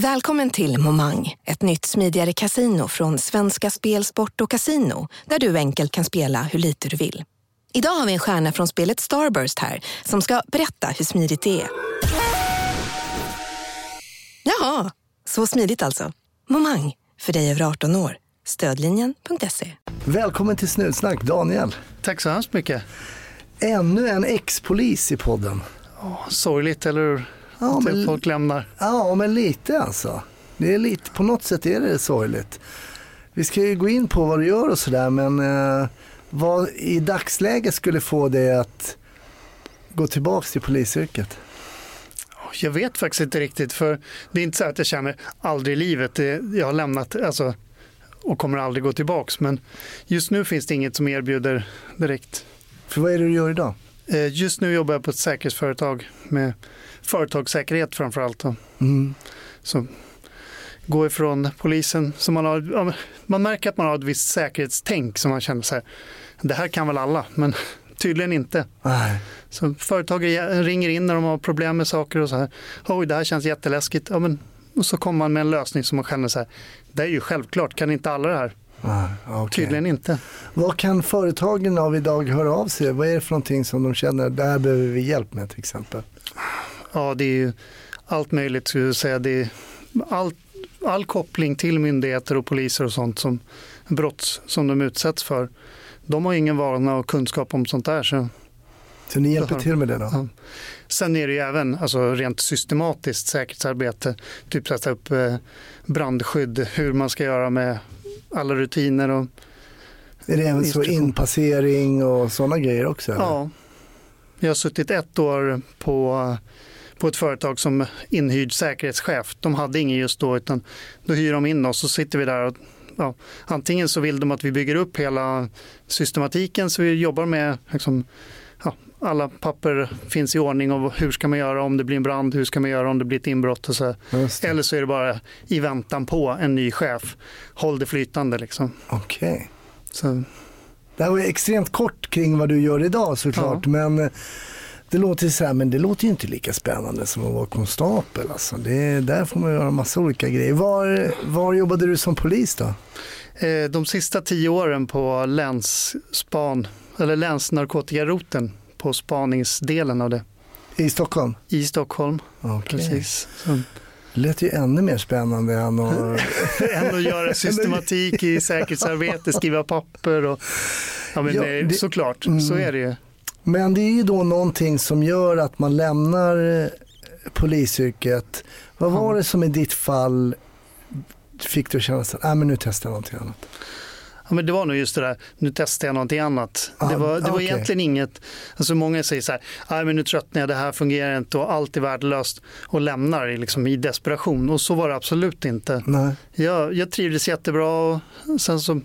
Välkommen till Momang, ett nytt smidigare casino från Svenska Spel, Sport och Casino där du enkelt kan spela hur lite du vill. Idag har vi en stjärna från spelet Starburst här som ska berätta hur smidigt det är. Jaha, så smidigt alltså. Momang, för dig över 18 år. Stödlinjen.se. Välkommen till Snutsnack, Daniel. Tack så hemskt mycket. Ännu en ex-polis i podden. Oh, sorgligt, eller hur? Ja, men- folk lämnar. Ja, men lite alltså. Det är lite, på något sätt är det sorgligt. Vi ska ju gå in på vad du gör och sådär, men eh, vad i dagsläget skulle få dig att gå tillbaka till polisyrket? Jag vet faktiskt inte riktigt, för det är inte så att jag känner aldrig i livet. Jag har lämnat alltså, och kommer aldrig gå tillbaks. Men just nu finns det inget som erbjuder direkt. För vad är det du gör idag? Eh, Just nu jobbar jag på ett säkerhetsföretag med företagssäkerhet framför allt. då. Mm. Så gå ifrån polisen. Så man, har, man märker att man har ett visst säkerhetstänk som man känner så här, det här kan väl alla, men tydligen inte. Nej. Så företag ringer in när de har problem med saker och så här. Oj, det här känns jätteläskigt. Ja, men, och så kommer man med en lösning som man känner så här. Det är ju självklart, kan inte alla det här? Nej, okej. Tydligen inte. Vad kan företagen av idag höra av sig? Vad är det för någonting som de känner, det här behöver vi hjälp med till exempel? Ja, det är ju allt möjligt skulle jag säga. Det är all, all koppling till myndigheter och poliser och sånt som brott som de utsätts för. De har ingen vana och kunskap om sånt där. Så. Så ni hjälper till med det då? Ja. Sen är det ju även alltså, rent systematiskt säkerhetsarbete. Typ sätta upp eh, brandskydd, hur man ska göra med alla rutiner. Och, Är det även så inpassering och sådana grejer också? eller? ja. Jag har suttit ett år på, på ett företag som inhyrd säkerhetschef. De hade ingen just då, utan då hyr de in oss och så sitter vi där. Och, ja, antingen så vill de att vi bygger upp hela systematiken så vi jobbar med liksom, ja, alla papper finns i ordning och hur ska man göra om det blir en brand, hur ska man göra om det blir ett inbrott och så. Eller så är det bara i väntan på en ny chef. Håll det flytande liksom. Okej. Så, Det här var extremt kort kring vad du gör idag såklart, men eh, det låter ju så här, men det låter ju inte lika spännande som att vara konstapel. Alltså. Det, där får man göra massa olika grejer. Var, var jobbade du som polis då? Eh, De sista tio åren på länsspan, eller länsnarkotikaroten på spaningsdelen av det I Stockholm? i Stockholm. Okej. Precis. Så, Det lät ju ännu mer spännande än att... än att göra systematik i säkerhetsarbete, skriva papper och ja, men Ja, eh, det- såklart, Mm. så är det ju. Men det är ju då någonting som gör att man lämnar eh, polisyrket. Vad var det som i ditt fall fick dig att känna att men nu testar jag någonting annat? Ja, men det var nog just det där, nu testar jag någonting annat. Ah, det var, det var egentligen inget, alltså många säger så här, "Aj, men nu tröttnar jag, det här fungerar inte och allt är värdelöst och lämnar liksom, i desperation. Och så var det absolut inte. Nej. Jag, jag trivdes jättebra och sen så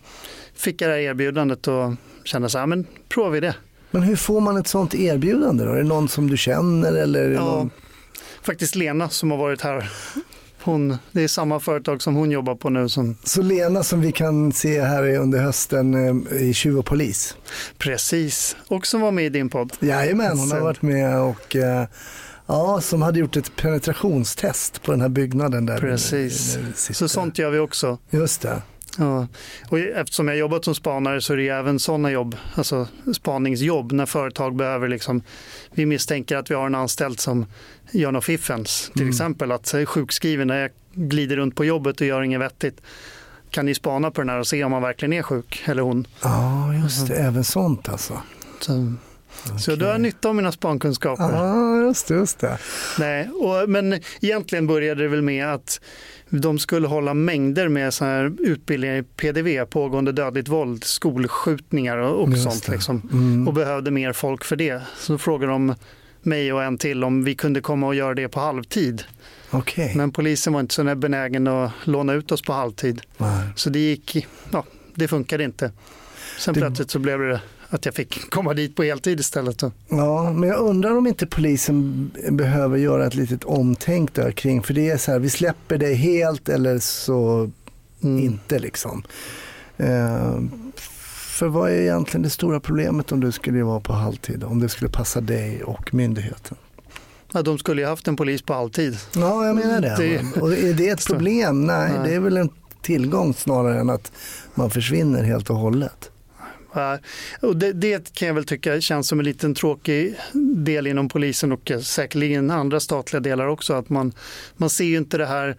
fick jag det här erbjudandet och kände så här, men provar vi det. Men hur får man ett sånt erbjudande då? Är det någon som du känner eller? Ja, någon... faktiskt Lena som har varit här, hon, det är samma företag som hon jobbar på nu som Så Lena som vi kan se här under hösten eh, i Tjuv och polis. precis, och som var med i din podd. Jajamän, hon har varit med och eh, ja, som hade gjort ett penetrationstest på den här byggnaden där. Precis. Så sånt gör vi också. Just det. Ja, och eftersom jag jobbat som spanare så är det även sådana jobb, alltså spaningsjobb, när företag behöver liksom, vi misstänker att vi har en anställd som gör något fiffens, till Mm. exempel att jag är sjukskriven när jag glider runt på jobbet och gör inget vettigt. Kan ni spana på den här och se om man verkligen är sjuk, eller hon. Ja, just det. Även sånt alltså. Så, så då har nytta av mina spankunskaper. Ja, just det. Just det. Nej, och, men egentligen började det väl med att de skulle hålla mängder med så här utbildningar i PDV, pågående dödligt våld, skolskjutningar och, och sånt. Liksom, Mm. och behövde mer folk för det. Så frågade de mig och en till om vi kunde komma och göra det på halvtid. Okej. Men polisen var inte så benägen att låna ut oss på halvtid. Nej. Så det gick, ja, det funkade inte. Sen Det- plötsligt så blev det att jag fick komma dit på heltid istället. Då. Ja, men jag undrar om inte polisen behöver göra ett litet omtänk där kring. För det är så här, vi släpper dig helt eller så Mm. inte liksom. Eh, för vad är egentligen det stora problemet om du skulle vara på halvtid? Om det skulle passa dig och myndigheten? Ja, de skulle ju haft en polis på alltid. Ja, jag menar det. Det- Och är det ett problem? Nej, Nej. det är väl en tillgång snarare än att man försvinner helt och hållet. Och det, det kan jag väl tycka känns som en liten tråkig del inom polisen och säkerligen andra statliga delar också. Att man, man ser ju inte det här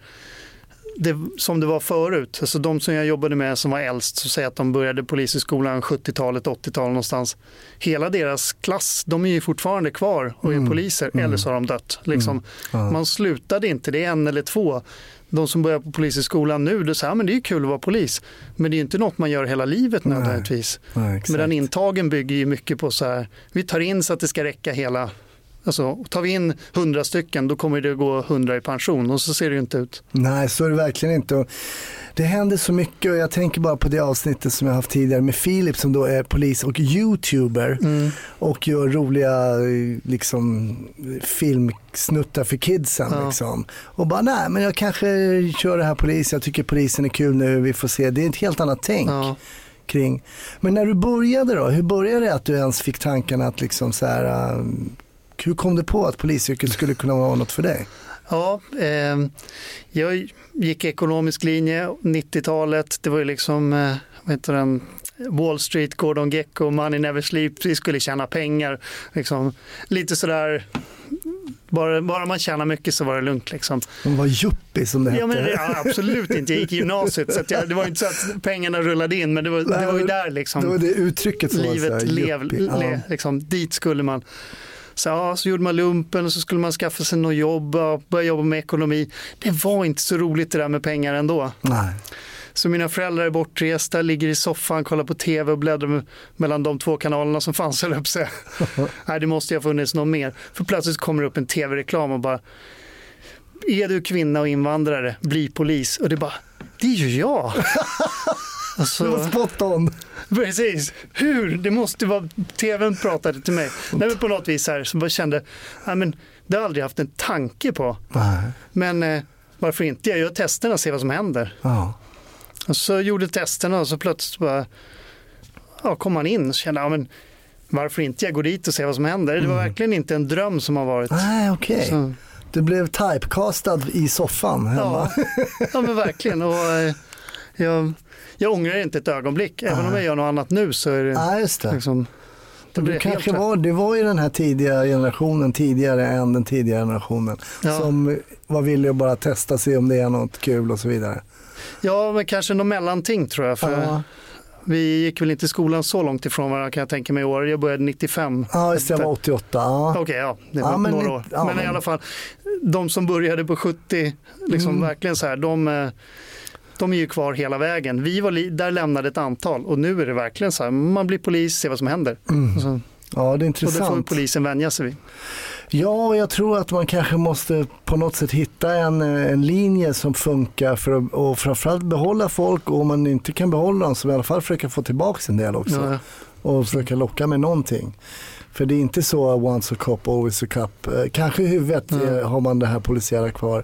det, som det var förut. Alltså de som jag jobbade med som var äldst, så säger att de började polishögskolan 70-talet, 80-talet någonstans. Hela deras klass, de är ju fortfarande kvar och är poliser, eller så har de dött. Liksom. Ja. Man slutade inte, det är en eller två. De som börjar på polishögskolan nu, det är, så här, men det är kul att vara polis. Men det är ju inte något man gör hela livet Nej. nödvändigtvis. Ja, exakt. Medan intagen bygger ju mycket på så här, vi tar in så att det ska räcka hela, alltså tar vi in hundra stycken då kommer det gå hundra i pension och så ser det ju inte ut. Nej, så är det verkligen inte. Och det händer så mycket och jag tänker bara på det avsnittet som jag haft tidigare med Filip som då är polis och youtuber och gör roliga liksom, filmsnuttar för kidsen. Ja. Liksom. Och bara, nej men jag kanske kör det här polis, jag tycker polisen är kul nu, vi får se. Det är ett helt annat tänk Ja. kring. Men när du började då, hur började det att du ens fick tankarna att liksom så här, eh, hur kom du på att polisyrket skulle kunna vara något för dig? Ja, eh, jag gick ekonomisk linje 90-talet. Det var ju liksom, eh, vad heter den, Wall Street, Gordon Gecko, Money Never Sleeps. Vi skulle tjäna pengar. Liksom, lite sådär, bara, bara man tjänar mycket så var det lugnt. Liksom. De var yuppie som det hette. Ja, men, ja, absolut inte, jag gick i gymnasiet. Så jag, det var inte så att pengarna rullade in, men det var, det var ju där liksom Det var det uttrycket som var så livet här, lev, le, liksom, dit skulle man. Så, ja, så gjorde man lumpen och så skulle man skaffa sig något jobb och börja jobba med ekonomi. Det var inte så roligt det där med pengar ändå. Nej. Så mina föräldrar är bortresta, ligger i soffan, kollar på tv och bläddrar mellan de två kanalerna som fanns, höll att säga. Nej, det måste ju ha funnits något mer. För plötsligt kommer det upp en tv-reklam och bara är du kvinna och invandrare, bli polis. Och det bara, det är ju jag. Alltså, Det var spot on. Precis. Hur? Det måste vara... TVn pratade till mig. Nej, men på något vis här, så jag kände, nej, men det har jag aldrig haft en tanke på. Nej. Men eh, varför inte? Jag gör testerna och ser vad som händer. Ja. Och så gjorde testerna och så plötsligt bara, ja, kom man in och kände, ja, men varför inte? Jag går dit och ser vad som händer. Det var verkligen inte en dröm som har varit. Nej, okej. Så, Du blev typecastad i soffan hemma. ja, ja, men verkligen. Och, eh, jag, jag ångrar det inte ett ögonblick. Även om jag gör något annat nu så är det Nej, just det. liksom, det blir kanske helt var, det var ju den här tidiga generationen, tidigare än den tidigare generationen, Ja. som var villig att bara testa sig om det är något kul och så vidare. Ja, men kanske något mellanting tror jag. För Ja, Vi gick väl inte i skolan så långt ifrån varandra kan jag tänka mig i år. Jag började 95. ja just det, jag var 88. Ja. Okej, ja, det var Ja, men några år. ja, men, i men- alla fall, de som började på 70, liksom Mm. verkligen så här, de, eh, de är ju kvar hela vägen. Vi var där lämnade ett antal och nu är det verkligen så här, man blir polis, ser vad som händer. Mm. Så, ja, det är och det får intressant. polisen vänja sig vid. Ja, jag tror att man kanske måste på något sätt hitta en, eh, en linje som funkar för att och framförallt behålla folk och om man inte kan behålla dem så i alla fall försöka få tillbaka en del också. Ja, och försöka locka med någonting. För det är inte så once a cop, always a cup. Eh, Kanske i huvudet Mm. har man det här polisiära kvar.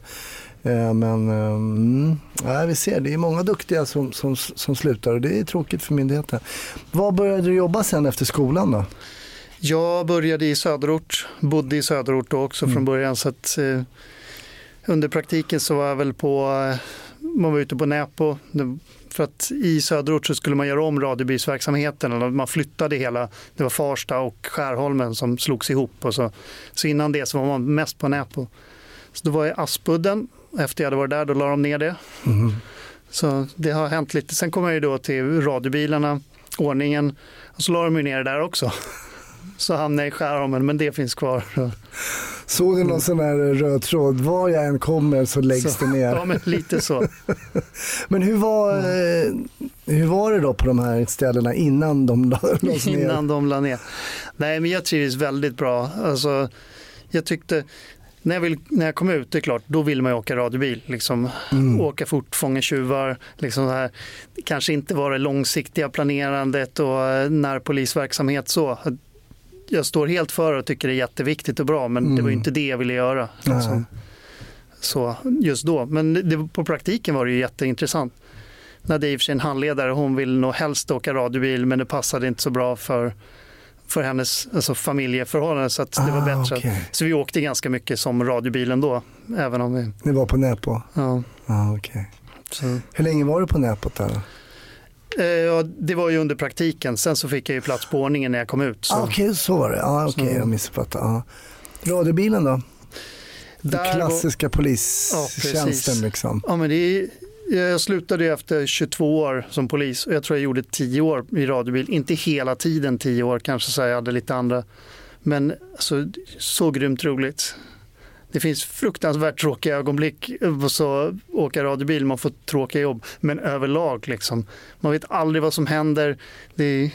Eh, Men eh, mm, ja, vi ser, det är många duktiga som, som, som slutar och det är tråkigt för myndigheten. Var började du jobba sen efter skolan då? Jag började i söderort, bodde i söderort då också Mm. från början. Så att, eh, under praktiken så var jag väl på, eh, man var ute på Näpo. För att i söderort så skulle man göra om radiobilsverksamheten. Eller man flyttade hela, det var Farsta och Skärholmen som slogs ihop. Och så, så innan det så var man mest på Näpo. Så då var jag i Aspudden. Efter jag hade varit där då la de ner det. Mhm. Så det har hänt lite. Sen kom jag ju då till radiobilarna, ordningen. Och så la de ju ner det där också. Så hamnade jag i Skärholmen, men det finns kvar. Såg du någon sån här röd tråd? Var jag än kommer så läggs Så, det ner. Ja, men lite så. Men hur var, eh, hur var det då på de här ställena innan de la- lades ner? Innan de la ner. Nej, men jag trivdes väldigt bra. Alltså, jag tyckte, när jag, vill, när jag kom ut, det är klart, då vill man ju åka radiobil. Liksom, Mm. Åka fort, fånga tjuvar. Liksom så här. Kanske inte vara det långsiktiga planerandet och eh, närpolisverksamhet så. Jag står helt för och tycker det är jätteviktigt och bra, men det var ju Mm. inte det jag ville göra. Liksom. Så, just då. Men det, på praktiken var det ju jätteintressant. När det är i och för sig en handledare, hon vill nog helst åka radiobil men det passade inte så bra för, för hennes alltså familjeförhållanden så att det var Ah, bättre. okej. Så vi åkte ganska mycket som radiobilen då. Även om vi, Ni var på Näpo? ja, Ah, okej. så. Hur länge var du på Näpot där? Eh, ja, det var ju under praktiken. Sen så fick jag ju plats på ordningen när jag kom ut. Så. Ah, okej, så var det. Ah, okej, Så- jag missuppfattade. Ah. Radiobilen då? Den var- klassiska polistjänsten liksom. Ja, men det är, jag slutade efter 22 år som polis och jag tror jag gjorde 10 år i radiobil. Inte hela tiden 10 år, kanske så jag hade lite andra. Men alltså, så grymt roligt. Det finns fruktansvärt tråkiga ögonblick och så åka radiobil, man får tråkiga jobb. Men överlag liksom, man vet aldrig vad som händer. Det,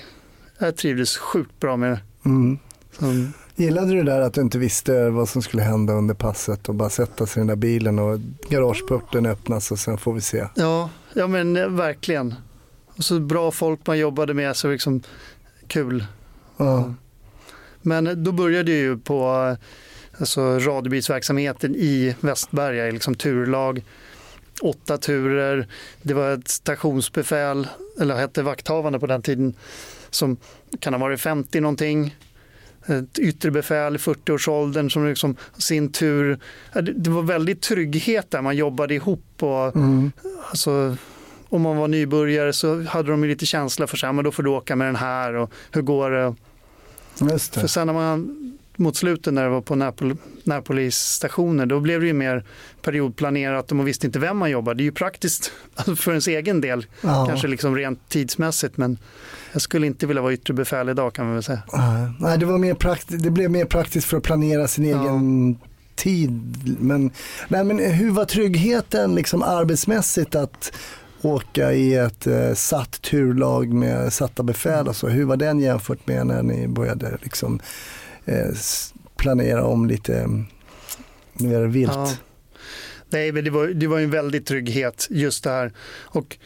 jag trivdes sjukt bra med det. Mm. Gillade du det där att du inte visste vad som skulle hända under passet och bara sätta sig i den där bilen och garageporten öppnas och sen får vi se. Ja, ja men eh, verkligen. Och så bra folk man jobbade med, så liksom kul. Ja. Men eh, då började jag ju på eh, alltså, radiobilsverksamheten i Västberga, liksom turlag. Åtta turer, det var ett stationsbefäl, eller hette vakthavande på den tiden, som kan ha varit 50 någonting. Ett yttre befäl i 40-årsåldern som liksom sin tur, det var väldigt trygghet där, man jobbade ihop och Mm. Alltså, om man var nybörjare så hade de ju lite känsla för sig, men då får du åka med den här och hur går det? För sen när man mot slutet när det var på närpol, närpolisstationer, då blev det ju mer periodplanerat och man visste inte vem man jobbade. Det är ju praktiskt för ens egen del, Ja. kanske liksom rent tidsmässigt, men jag skulle inte vilja vara yttre befäl idag kan man väl säga. Nej, det, var mer det blev mer praktiskt för att planera sin Ja. egen tid. Men, nej, men hur var tryggheten liksom arbetsmässigt att åka i ett eh, satt turlag med satta befäl och så? Hur var den jämfört med när ni började liksom, eh, planera om lite mm, mer vilt? Ja. Nej, men det var, det var en väldig trygghet just det här. Och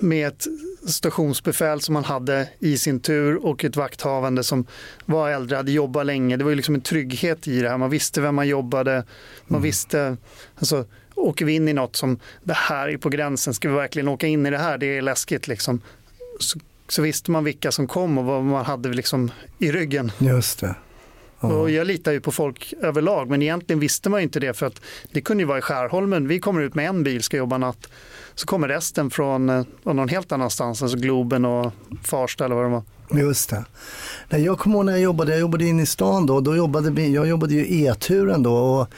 med ett stationsbefäl som man hade i sin tur och ett vakthavande som var äldre, hade jobbat länge. Det var ju liksom en trygghet i det här. Man visste vem man jobbade. Man visste, alltså, åker vi in i något som det här är på gränsen, ska vi verkligen åka in i det här? Det är läskigt liksom. Så, så visste man vilka som kom och vad man hade liksom i ryggen. Just det. Och jag litar ju på folk överlag, men egentligen visste man ju inte det för att det kunde ju vara i Skärholmen. Vi kommer ut med en bil, ska jobba natt. Så kommer resten från eh, någon helt annanstans, alltså Globen och Farsta eller vad det var. Just det. Nej, jag kommer ihåg när jag jobbade, jag jobbade inne i stan då, då jobbade vi, jag jobbade ju E-turen då och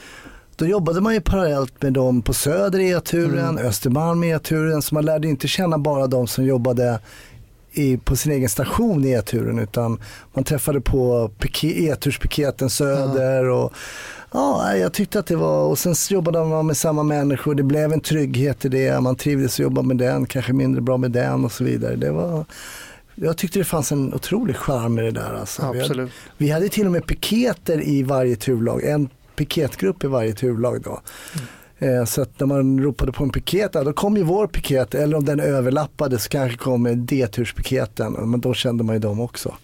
då jobbade man ju parallellt med dem på Söder E-turen, Östermalm i E-turen, så man lärde inte känna bara de som jobbade i, på sin egen station i E-turen utan man träffade på pike- E-turspiketen Söder och ja, jag tyckte att det var, och sen jobbade man med samma människor, det blev en trygghet i det, man trivdes att jobba med den, kanske mindre bra med den och så vidare. Det var, jag tyckte det fanns en otrolig charm i det där. Alltså. Vi, hade, Absolut. vi hade till och med piketer i varje turlag, en piketgrupp i varje turlag då. Eh, Så att när man ropade på en piket, då kom ju vår piket, eller om den överlappade så kanske kom D-turspiketen, men då kände man ju dem också.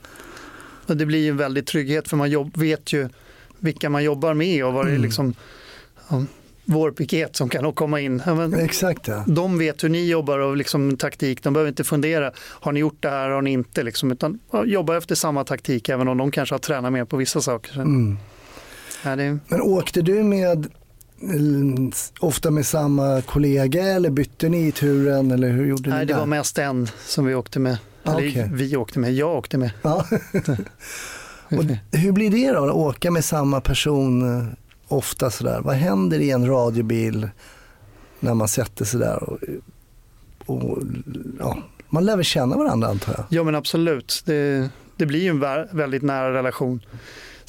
Och det blir ju en väldig trygghet för man jobb, vet ju vilka man jobbar med och vad det är Mm. liksom ja, vår piket som kan komma in. Ja, men, Exakt ja. de vet hur ni jobbar och liksom taktik. De behöver inte fundera, har ni gjort det här, har ni inte? Liksom, utan ja, jobba efter samma taktik även om de kanske har tränat mer på vissa saker. Mm. ja, det, Men åkte du med eh, ofta med samma kollega eller bytte ni i turen eller hur gjorde nej, ni det där? var mest en som vi åkte med. Ah, Eller okej. vi åkte med, jag åkte med. Ja. Och hur blir det då, att åka med samma person eh, ofta sådär? Vad händer i en radiobil när man sätter sig där? Och, och, ja, man lär väl känna varandra antar jag? Ja men absolut, det, det blir ju en vä- väldigt nära relation.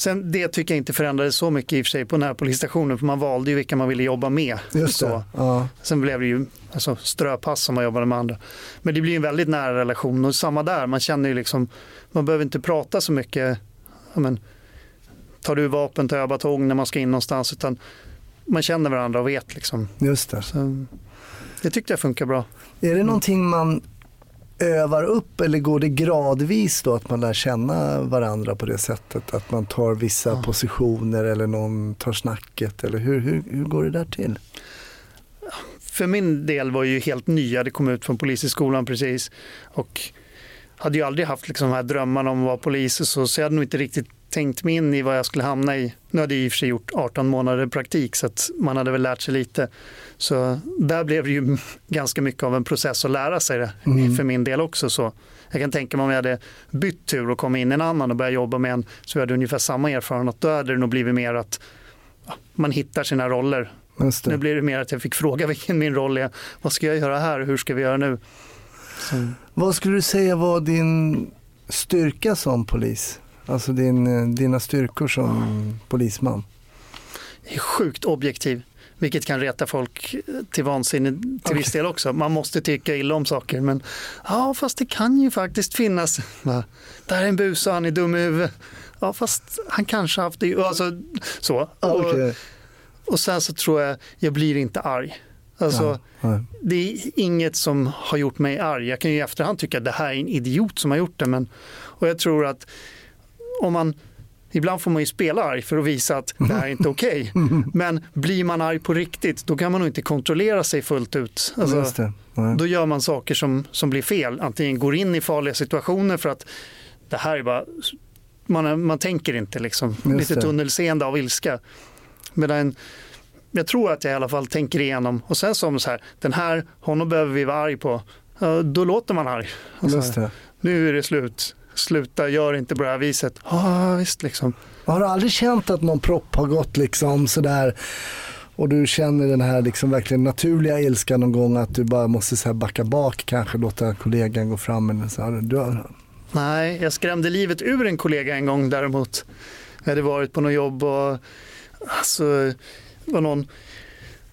Sen det tycker jag inte förändrades så mycket i och för sig på närpolisstationen för man valde ju vilka man ville jobba med. Just så. Ja. Sen blev det ju alltså, ströpass som man jobbade med andra. Men det blir ju en väldigt nära relation och samma där, man känner ju liksom, man behöver inte prata så mycket, men, tar du vapen, tar jag batong när man ska in någonstans, utan man känner varandra och vet liksom. Just det. Så, det tyckte jag funkar bra. Är det någonting man övar upp eller går det gradvis då att man lär känna varandra på det sättet? Att man tar vissa Ja. positioner eller någon tar snacket eller hur, hur, hur går det där till? för min del var ju helt ny, jag hade kommit ut från polishögskolan precis. Och hade ju aldrig haft liksom de här drömmarna om att vara polis så, så jag hade nog inte riktigt tänkt mig in i vad jag skulle hamna i. Nu hade jag i och för sig gjort 18 månader praktik så att man hade väl lärt sig lite. Så där blev det ju ganska mycket av en process att lära sig det mm. för min del också. Så jag kan tänka mig om jag hade bytt tur och kommit in i en annan och börjat jobba med en så vi hade ungefär samma erfarenhet. Då hade det nog blivit mer att man hittar sina roller. Nu blir det mer att jag fick fråga vilken min roll är. Vad ska jag göra här? Hur ska vi göra nu? Så. Vad skulle du säga var din styrka som polis? Alltså din, dina styrkor som polisman? Jag är sjukt objektiv. Vilket kan reta folk till vansinne till okay. viss del också. Man måste tycka illa om saker. Men ja, fast det kan ju faktiskt finnas. Va? Där är en bus och han är dum i huvudet. Ja, fast han kanske haft det. Alltså, så. Okay. Och, och sen så tror jag, jag blir inte arg. Alltså, ja, det är inget som har gjort mig arg. Jag kan ju i efterhand tycka att det här är en idiot som har gjort det. Men, och jag tror att om man Ibland får man ju spela arg för att visa att det här är inte okej. Okay. Men blir man arg på riktigt, då kan man nog inte kontrollera sig fullt ut. Alltså, då gör man saker som, som blir fel. Antingen går in i farliga situationer för att det här är bara... Man, man tänker inte liksom. Lite tunnelseende av ilska. Medan jag tror att jag i alla fall tänker igenom. Och sen som så här, den här, honom behöver vi vara arg på. Då låter man arg. Alltså, nu är det slut sluta, gör inte på det här viset. Ja, visst liksom. Har du aldrig känt att någon propp har gått liksom sådär och du känner den här liksom verkligen naturliga ilskan någon gång att du bara måste så backa bak kanske, låta kollegan gå fram eller så här. Du Nej, jag skrämde livet ur en kollega en gång däremot. Jag hade varit på något jobb och alltså, var någon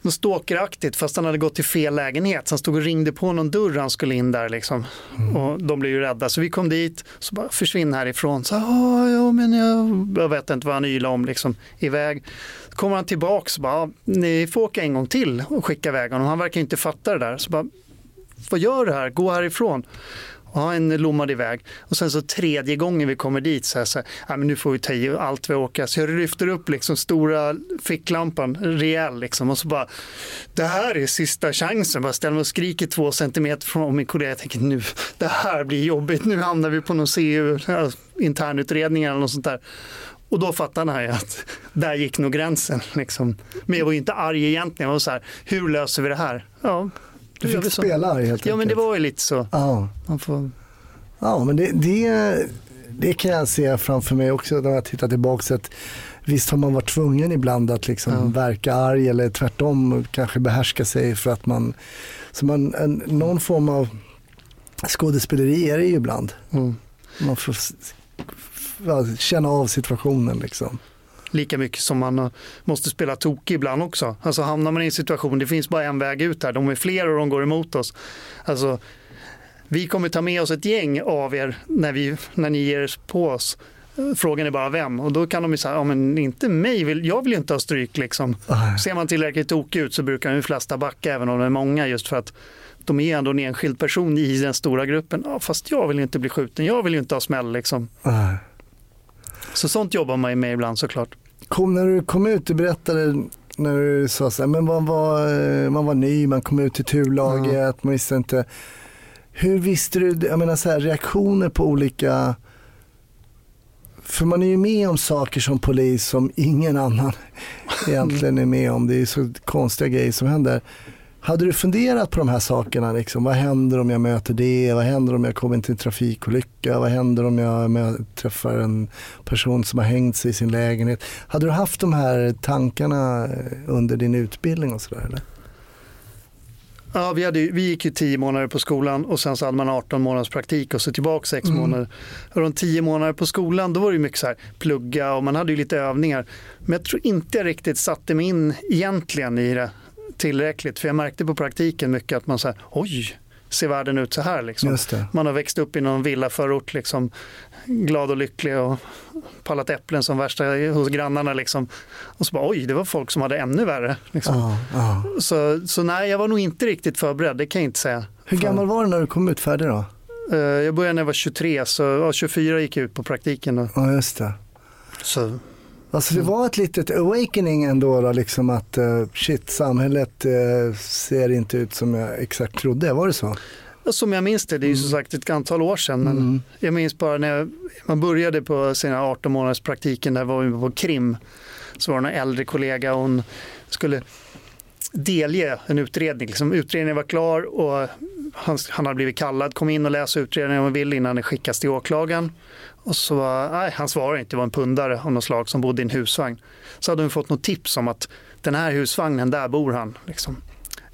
något stalkeraktigt fast han hade gått till fel lägenhet. Så han stod och ringde på någon dörr han skulle in där liksom. Mm. Och de blev ju rädda. Så vi kom dit, så bara försvinn härifrån. Så, ja, men jag, jag vet inte vad han ylade om liksom. Iväg. Så kommer han tillbaka och bara, ni får åka en gång till och skicka iväg honom. Han verkar inte fatta det där. Så bara, vad gör du här? Gå härifrån. Och han lommade iväg. Och sen så tredje gången vi kommer dit så här, så här ja, men nu får vi ta i allt vi åker. Så jag lyfter upp liksom stora ficklampan, rejäl liksom. Och så bara, det här är sista chansen. Bara ställer mig och skriker två centimeter från min kollega. Jag tänker nu, det här blir jobbigt. Nu hamnar vi på någon CU, internutredning eller något sånt där. Och då fattade han att där gick nog gränsen. Liksom. Men jag var ju inte arg egentligen. Jag var så här, hur löser vi det här? Ja, du fick spela helt enkelt. Ja, men det var ju lite så. Ja, Man får... ja men det, det, det kan jag se framför mig också när jag tittar tillbaka. Att visst har man varit tvungen ibland att liksom ja. verka arg eller tvärtom kanske behärska sig för att man, så man en, någon form av skådespeleri är det ju ibland. Mm. Man får känna av situationen liksom lika mycket som man måste spela tokig ibland också. Alltså hamnar man i en situation, det finns bara en väg ut här, de är fler och de går emot oss. Alltså, vi kommer ta med oss ett gäng av er när, vi, när ni ger er på oss. Frågan är bara vem och då kan de ju säga, ja men inte mig, vill, jag vill ju inte ha stryk liksom. Ser man tillräckligt tokig ut så brukar de flesta backa även om det är många just för att de är ändå en enskild person i den stora gruppen. Ja, fast jag vill ju inte bli skjuten, jag vill ju inte ha smäll liksom. Så sånt jobbar man ju med ibland såklart. Kom, när du kom ut, du berättade när du sa så här, men man var, eh, man var ny, man kom ut till turlaget, mm. man visste inte. Hur visste du, jag menar så här, reaktioner på olika för man är ju med om saker som polis som ingen annan egentligen är med om. Det är så konstiga grejer som händer. Hade du funderat på de här sakerna? Liksom? Vad händer om jag möter det? Vad händer om jag kommer till en trafikolycka? Vad händer om jag träffar en person som har hängt sig i sin lägenhet? Hade du haft de här tankarna under din utbildning och sådär? Ja, vi, hade, vi gick ju tio månader på skolan och sen så hade man 18 månaders praktik och så tillbaka sex mm. månader. Och de tio månader på skolan då var det mycket så här plugga och man hade ju lite övningar. Men jag tror inte jag riktigt satte mig in egentligen i det tillräckligt. För jag märkte på praktiken mycket att man säger oj, ser världen ut så här? Liksom. Man har växt upp i någon villaförort, liksom, glad och lycklig och pallat äpplen som värsta hos grannarna. Liksom. Och så bara oj, det var folk som hade ännu värre. Liksom. Oh, oh. Så, så nej, jag var nog inte riktigt förberedd, det kan jag inte säga. Hur gammal var du när du kom ut färdig då? Eh, jag började när jag var 23, så ja, 24 gick jag ut på praktiken. Ja, just det. Så Alltså det var ett litet awakening ändå då, liksom att uh, shit, samhället uh, ser inte ut som jag exakt trodde. Var det så? Som jag minns det, det är ju som sagt ett antal år sedan. Men Mm. jag minns bara när jag, man började på sina 18 månaders praktiken, där var vi på krim. Så var det en äldre kollega och hon skulle delge en utredning. Liksom, utredningen var klar och han, han hade blivit kallad, kom in och läste utredningen om han vill innan den skickas till åklagaren. Och så nej, han svarade inte, det var en pundare av något slag som bodde i en husvagn. Så hade hon fått något tips om att den här husvagnen, där bor han. Liksom.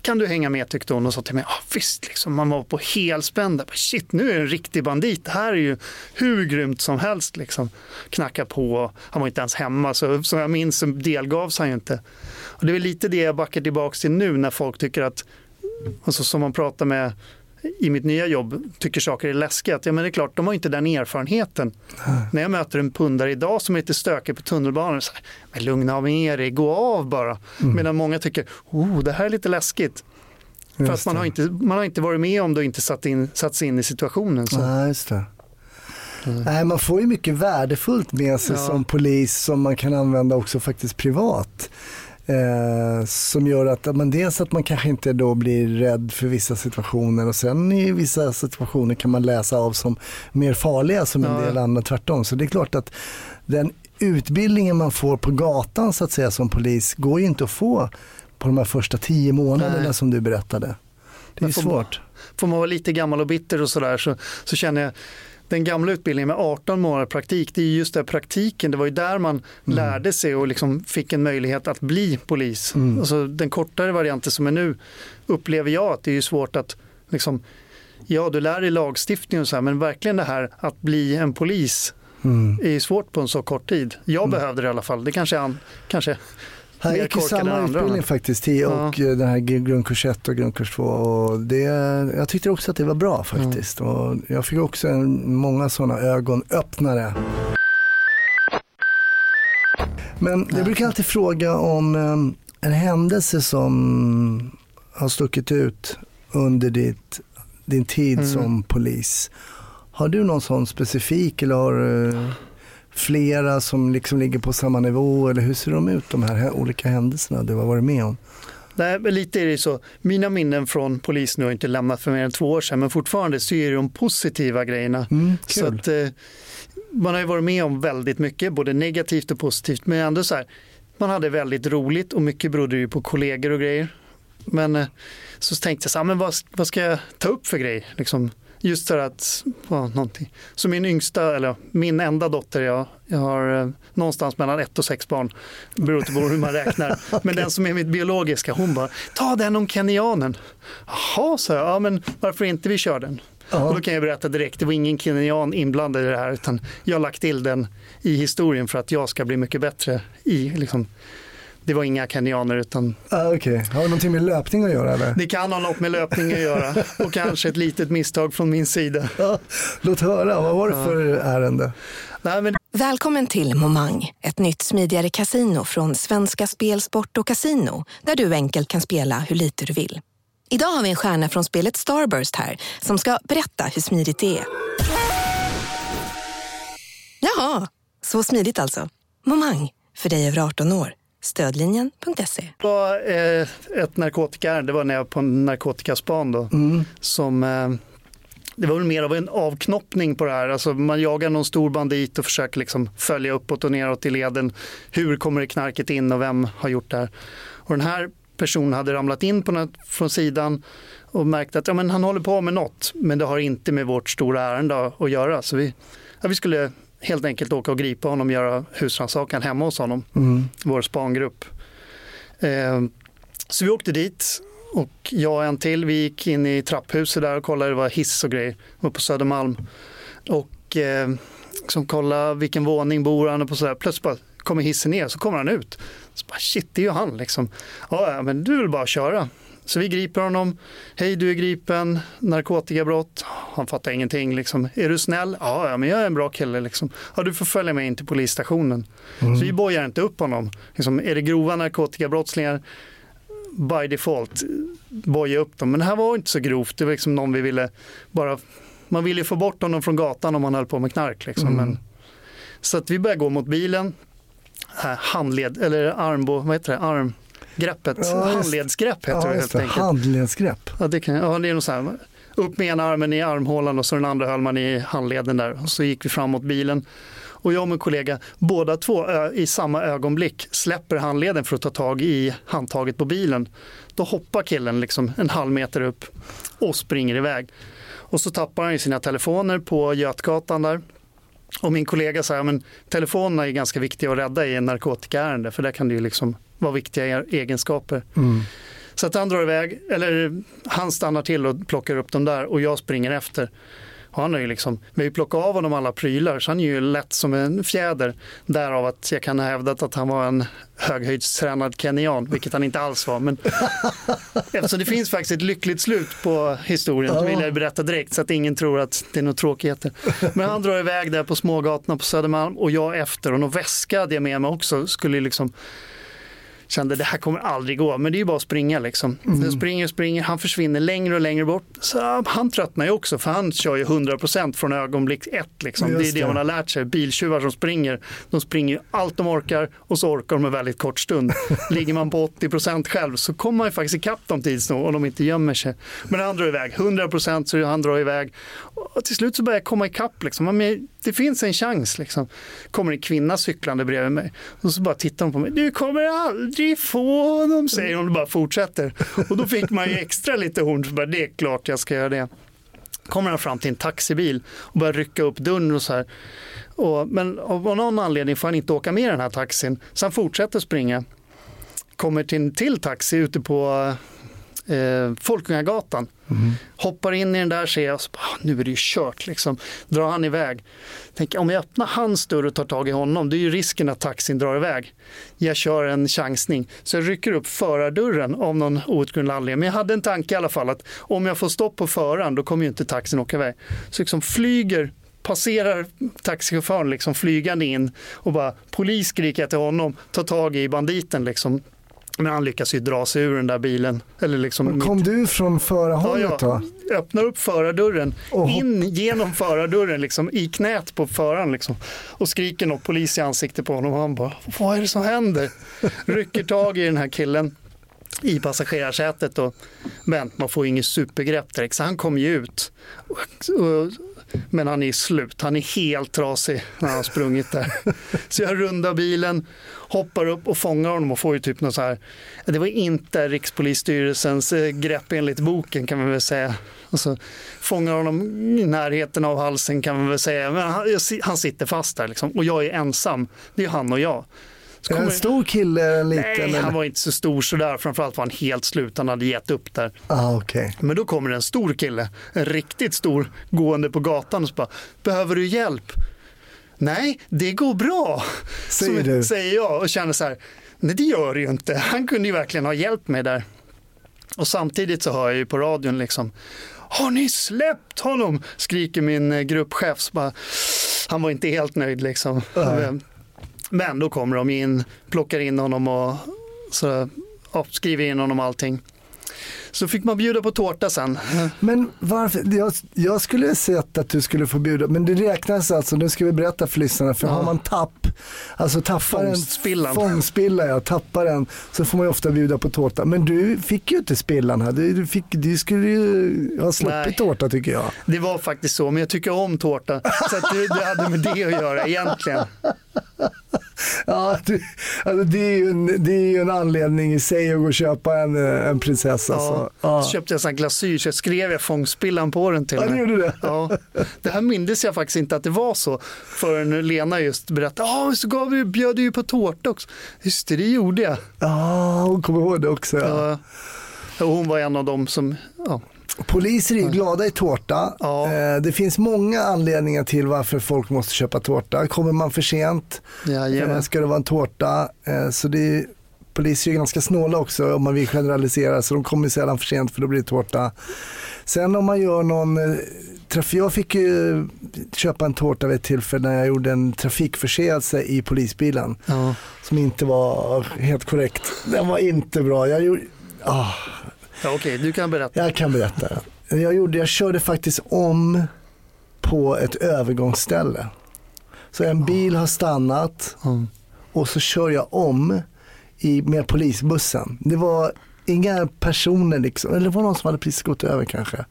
Kan du hänga med tyckte hon och sa till mig, ah, visst, liksom, man var på helspända. Shit, nu är det en riktig bandit. Det här är ju hur grymt som helst. Liksom. Knacka på, han var inte ens hemma, så som jag minns så delgavs han ju inte. Och det är lite det jag backar tillbaka till nu när folk tycker att, alltså som man pratar med i mitt nya jobb, tycker saker är läskiga. Ja, men det är klart, de har inte den erfarenheten. När jag möter en pundare idag som är lite stökig på tunnelbanan, så här, men lugna av er, er, gå av bara. Medan många tycker, oh, det här är lite läskigt. För Just att man har, inte, man har inte varit med om det och inte satt, in, satt sig in i situationen. Så. Nej, just det. Nej, man får ju mycket värdefullt med sig Ja. som polis som man kan använda också faktiskt privat. Eh, som gör att, men dels att man kanske inte då blir rädd för vissa situationer och sen i vissa situationer kan man läsa av som mer farliga som en Ja. del andra tvärtom. Så det är klart att den utbildningen man får på gatan så att säga som polis går ju inte att få på de här första tio månaderna Nej. som du berättade. Det är ju svårt. Får man vara lite gammal och bitter och sådär så, så känner jag den gamla utbildningen med 18 månader praktik, det är just det praktiken, det var ju där man lärde sig och liksom fick en möjlighet att bli polis. Mm. Alltså, den kortare varianten som är nu upplever jag att det är svårt att liksom, Ja, du lär dig lagstiftning och så här, men verkligen det här att bli en polis Mm. är ju svårt på en så kort tid. Jag behövde det i alla fall. Det kanske, är an, kanske Mer gick ju samma andra. utbildning faktiskt, tio och eh, den här grundkurs 1 och grundkurs 2. Och det, jag tyckte också att det var bra faktiskt. Och jag fick också en, många sådana ögonöppnare. Men jag brukar alltid fråga om eh, en händelse som har stuckit ut under ditt, din tid Mm. som polis. Har du någon sån specifik eller har du flera som liksom ligger på samma nivå eller hur ser de ut de här hä- olika händelserna du har varit med om? Nej, lite är det så. Mina minnen från polisen nu har inte lämnat för mer än två år sedan, men fortfarande så är det de positiva grejerna. Mm, Så att, eh, man har ju varit med om väldigt mycket, både negativt och positivt. Men ändå så här, man hade väldigt roligt och mycket berodde ju på kollegor och grejer. Men eh, så tänkte jag så här, men vad, vad ska jag ta upp för grej? Liksom, just för att, ja, någonting. Så min yngsta, eller min enda dotter, jag, jag har eh, någonstans mellan ett och sex barn, beroende på hur man räknar. Men den som är mitt biologiska, hon bara, ta den om kenyanen. Jaha, sa jag, ja men varför inte vi kör den? Ja. Och då kan jag berätta direkt, det var ingen kenyan inblandad i det här utan jag har lagt till den i historien för att jag ska bli mycket bättre i liksom, det var inga kenyaner utan Ah, Okej, har det någonting med löpning att göra eller? det kan ha något med löpning att göra och kanske ett litet misstag från min sida. Ja, låt höra, vad var det Ja. för ärende? Nej, men Välkommen till Momang, ett nytt smidigare casino från Svenska Spel, Sport och Casino där du enkelt kan spela hur lite du vill. Idag har vi en stjärna från spelet Starburst här som ska berätta hur smidigt det är. Jaha, så smidigt alltså. Momang, för dig över 18 år. Stödlinjen.se. det var eh, ett narkotikaärende, det var när jag var på en narkotikaspan då. Som, eh, det var väl mer av en avknoppning på det här. Alltså man jagar någon stor bandit och försöker liksom följa uppåt och neråt i leden. Hur kommer det knarket in och vem har gjort det här? Och den här personen hade ramlat in på något, från sidan och märkt att ja, men han håller på med något, men det har inte med vårt stora ärende att göra. Så vi, ja, vi skulle helt enkelt åka och gripa honom och göra husrannsakan hemma hos honom, Mm. vår spangrupp. Eh, så vi åkte dit och jag och en till, vi gick in i trapphuset där och kollade, det var hiss och grejer, var på Södermalm. Och eh, liksom kolla vilken våning bor han på sådär. Plötsligt bara kommer hissen ner så kommer han ut. Så bara, shit, det är ju han liksom. Ja, men du vill bara köra. Så vi griper honom. Hej, du är gripen. Narkotikabrott. Han fattar ingenting. Liksom. Är du snäll? Ja, ja, men jag är en bra kille. Liksom. Ja, du får följa med in till polisstationen. Så vi bojar inte upp honom. Liksom, är det grova narkotikabrottslingar, by default, boja upp dem. Men det här var inte så grovt. Det var liksom någon vi ville bara... Man ville få bort honom från gatan om han höll på med knark. Liksom. Mm. Men, så att vi började gå mot bilen. Äh, handled, eller armbå, vad heter det? Armgreppet. Ja, Handledsgrepp heter Ja, det helt enkelt. Handledsgrepp. Ja, det, kan, ja, det är något så här, upp med ena armen i armhålan och så den andra höll man i handleden där. Och så gick vi fram mot bilen. Och jag och min kollega, båda två i samma ögonblick släpper handleden för att ta tag i handtaget på bilen. Då hoppar killen liksom en halv meter upp och springer iväg. Och så tappar han ju sina telefoner på Götgatan där. Och min kollega säger men telefonerna är ganska viktiga att rädda i en narkotikaärende för där kan det ju liksom vara viktiga egenskaper. Mm. Så att han drar iväg, eller han stannar till och plockar upp dem där och jag springer efter. Och han har ju liksom, vi plockat av honom alla prylar så han är ju lätt som en fjäder. Därav att jag kan ha hävdat att han var en höghöjdstränad kenyan, vilket han inte alls var. Men eftersom det finns faktiskt ett lyckligt slut på historien så vill jag berätta direkt så att ingen tror att det är några tråkigheter. Men han drar iväg där på smågatorna på Södermalm och jag efter och någon väska hade jag med mig också. Skulle liksom kände det här kommer aldrig gå, men det är ju bara att springa liksom. Mm. Springer och springer, han försvinner längre och längre bort. Så han tröttnar ju också, för han kör ju 100% från ögonblick ett. Liksom. Det är det man har lärt sig. Biltjuvar som springer, de springer allt de orkar och så orkar de en väldigt kort stund. Ligger man på 80% själv så kommer man ju faktiskt ikapp dem tids nog om de inte gömmer sig. Men han drar iväg 100% så han drar iväg. Och till slut så börjar jag komma ikapp. Liksom det finns en chans. Liksom. Kommer en kvinna cyklande bredvid mig och så bara tittar hon på mig. Du kommer aldrig få honom, säger hon och bara fortsätter. Och då fick man ju extra lite horn, så bara, det är klart jag ska göra det. Kommer han fram till en taxibil och börjar rycka upp dörren och så här. Och, men av någon anledning får han inte åka med den här taxin, så han fortsätter springa. Kommer till en till taxi ute på eh, Folkungagatan. Mm. Hoppar in i den där, ser jag, så ah, nu är det ju kört liksom. Drar han iväg. Tänk, om jag öppnar hans dörr och tar tag i honom, det är ju risken att taxin drar iväg. Jag kör en chansning, så jag rycker upp förardörren av någon outgrundlig anledning. Men jag hade en tanke i alla fall att om jag får stopp på föraren, då kommer ju inte taxin åka iväg. Så liksom flyger passerar taxichauffören liksom flygande in och bara polis skriker till honom, tar tag i banditen liksom men han lyckas ju dra sig ur den där bilen. Eller liksom kom mitt... du från förarhållet ja, ja. då? Öppnar upp förardörren, oh. in genom förardörren, liksom, i knät på föraren. Liksom, och skriker något polis i ansiktet på honom. Och han bara, vad är det som händer? Rycker tag i den här killen i passagerarsätet. Och, men man får inget supergrepp direkt, så han kommer ju ut. Och, och, men han är slut, han är helt trasig när han har sprungit där. Så jag rundar bilen, hoppar upp och fångar honom och får ju typ något så här. Det var inte Rikspolisstyrelsens eh, grepp enligt boken kan man väl säga. Och så fångar honom i närheten av halsen kan man väl säga. Men han, han sitter fast där liksom. och jag är ensam. Det är han och jag. Så kommer... En stor kille? En liten, Nej, eller? han var inte så stor sådär. Framförallt var han helt slut. Han hade gett upp där. Ah, okay. Men då kommer en stor kille, en riktigt stor, gående på gatan och så bara, behöver du hjälp? Nej, det går bra, säger, du. säger jag och känner så här, nej det gör det ju inte. Han kunde ju verkligen ha hjälpt mig där. Och samtidigt så hör jag ju på radion liksom, har ni släppt honom? Skriker min eh, gruppchef. Bara, han var inte helt nöjd liksom. Nej. Men då kommer de in, plockar in honom och så, ja, skriver in honom allting. Så fick man bjuda på tårta sen. Men varför? Jag, jag skulle sett att du skulle få bjuda, men det räknas alltså, nu ska vi berätta för lyssnarna, för ja. har man tapp, alltså tappar fångstspillan. fångstspilla, ja, tappar den, så får man ju ofta bjuda på tårta. Men du fick ju inte spillan här, du, du, fick, du skulle ju ha sluppit tårta tycker jag. Det var faktiskt så, men jag tycker om tårta, så det, det hade med det att göra egentligen. Ja, det, alltså det, är ju en, det är ju en anledning i sig att gå och köpa en, eh, en prinsessa. Ja, så. Ja. Så köpte jag en glasyr så skrev jag fångspillan på den till ja, mig. Gjorde det. Ja. det här mindes jag faktiskt inte att det var så förrän Lena just berättade. Ja, så gav vi, bjöd ju på tårta också. Just det, det gjorde jag. Ja, hon kommer ihåg det också. Ja. Ja. hon var en av dem som ja, Poliser är glada i tårta. Ja. Eh, det finns många anledningar till varför folk måste köpa tårta. Kommer man för sent ja, ska det vara en tårta. Eh, så det är, poliser är ganska snåla också om man vill generalisera så de kommer sällan för sent för då blir det tårta. Sen om man gör någon jag fick ju köpa en tårta vid ett tillfälle när jag gjorde en trafikförseelse i polisbilen. Ja. Som inte var helt korrekt. Den var inte bra. Jag gjorde, ah, Ja, Okej, okay, du kan berätta. Jag kan berätta. Jag, gjorde, jag körde faktiskt om på ett övergångsställe. Så en bil har stannat och så kör jag om i, med polisbussen. Det var inga personer liksom, eller det var någon som hade precis gått över kanske.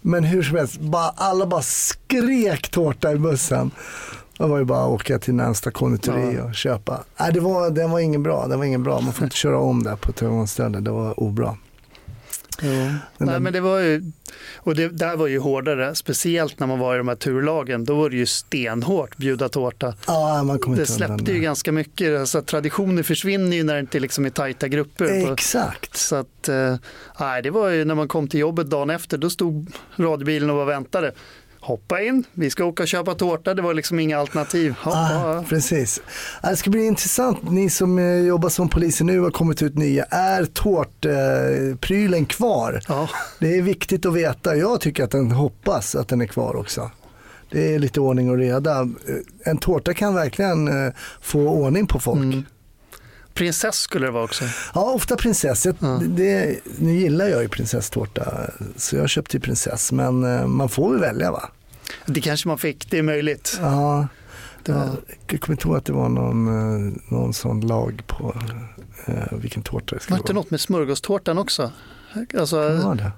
Men hur som helst, bara, alla bara skrek tårta i bussen. Det var ju bara att åka till närmsta konditori Ja. och köpa. Nej, det var, den var ingen bra. Den var ingen bra. Man får inte köra om där på ett övergångsställe. Det var obra. Nej, där- men det var ju, och det där var ju hårdare, speciellt när man var i de här turlagen. Då var det ju stenhårt bjuda tårta. Ja, man kommer Det släppte ju ganska mycket. Alltså, traditioner försvinner ju när det inte liksom är tajta grupper. Exakt. så att, eh, nej, det var ju när man kom till jobbet dagen efter, då stod radiobilen och var väntade. Hoppa in, vi ska åka och köpa tårta. Det var liksom inga alternativ. Ah, precis. Det ska bli intressant. Ni som eh, jobbar som poliser nu har kommit ut nya. Är tårtprylen kvar? Ja, Det är viktigt att veta. Jag tycker att den hoppas att den är kvar också. Det är lite ordning och reda. Eh, En tårta kan verkligen eh, få ordning på folk. Mm. Prinsess skulle det vara också. Ja, ofta prinsess. Jag, Ja. det, nu gillar jag ju prinsesstårta så jag köpte ju prinsess. Men eh, man får väl välja va? Det kanske man fick, det är möjligt. Ja, Det var, jag kommer inte ihåg att det var någon, eh, någon sån lag på eh, vilken tårta det var skulle vara. något med smörgåstårtan också? Alltså, Vad var det?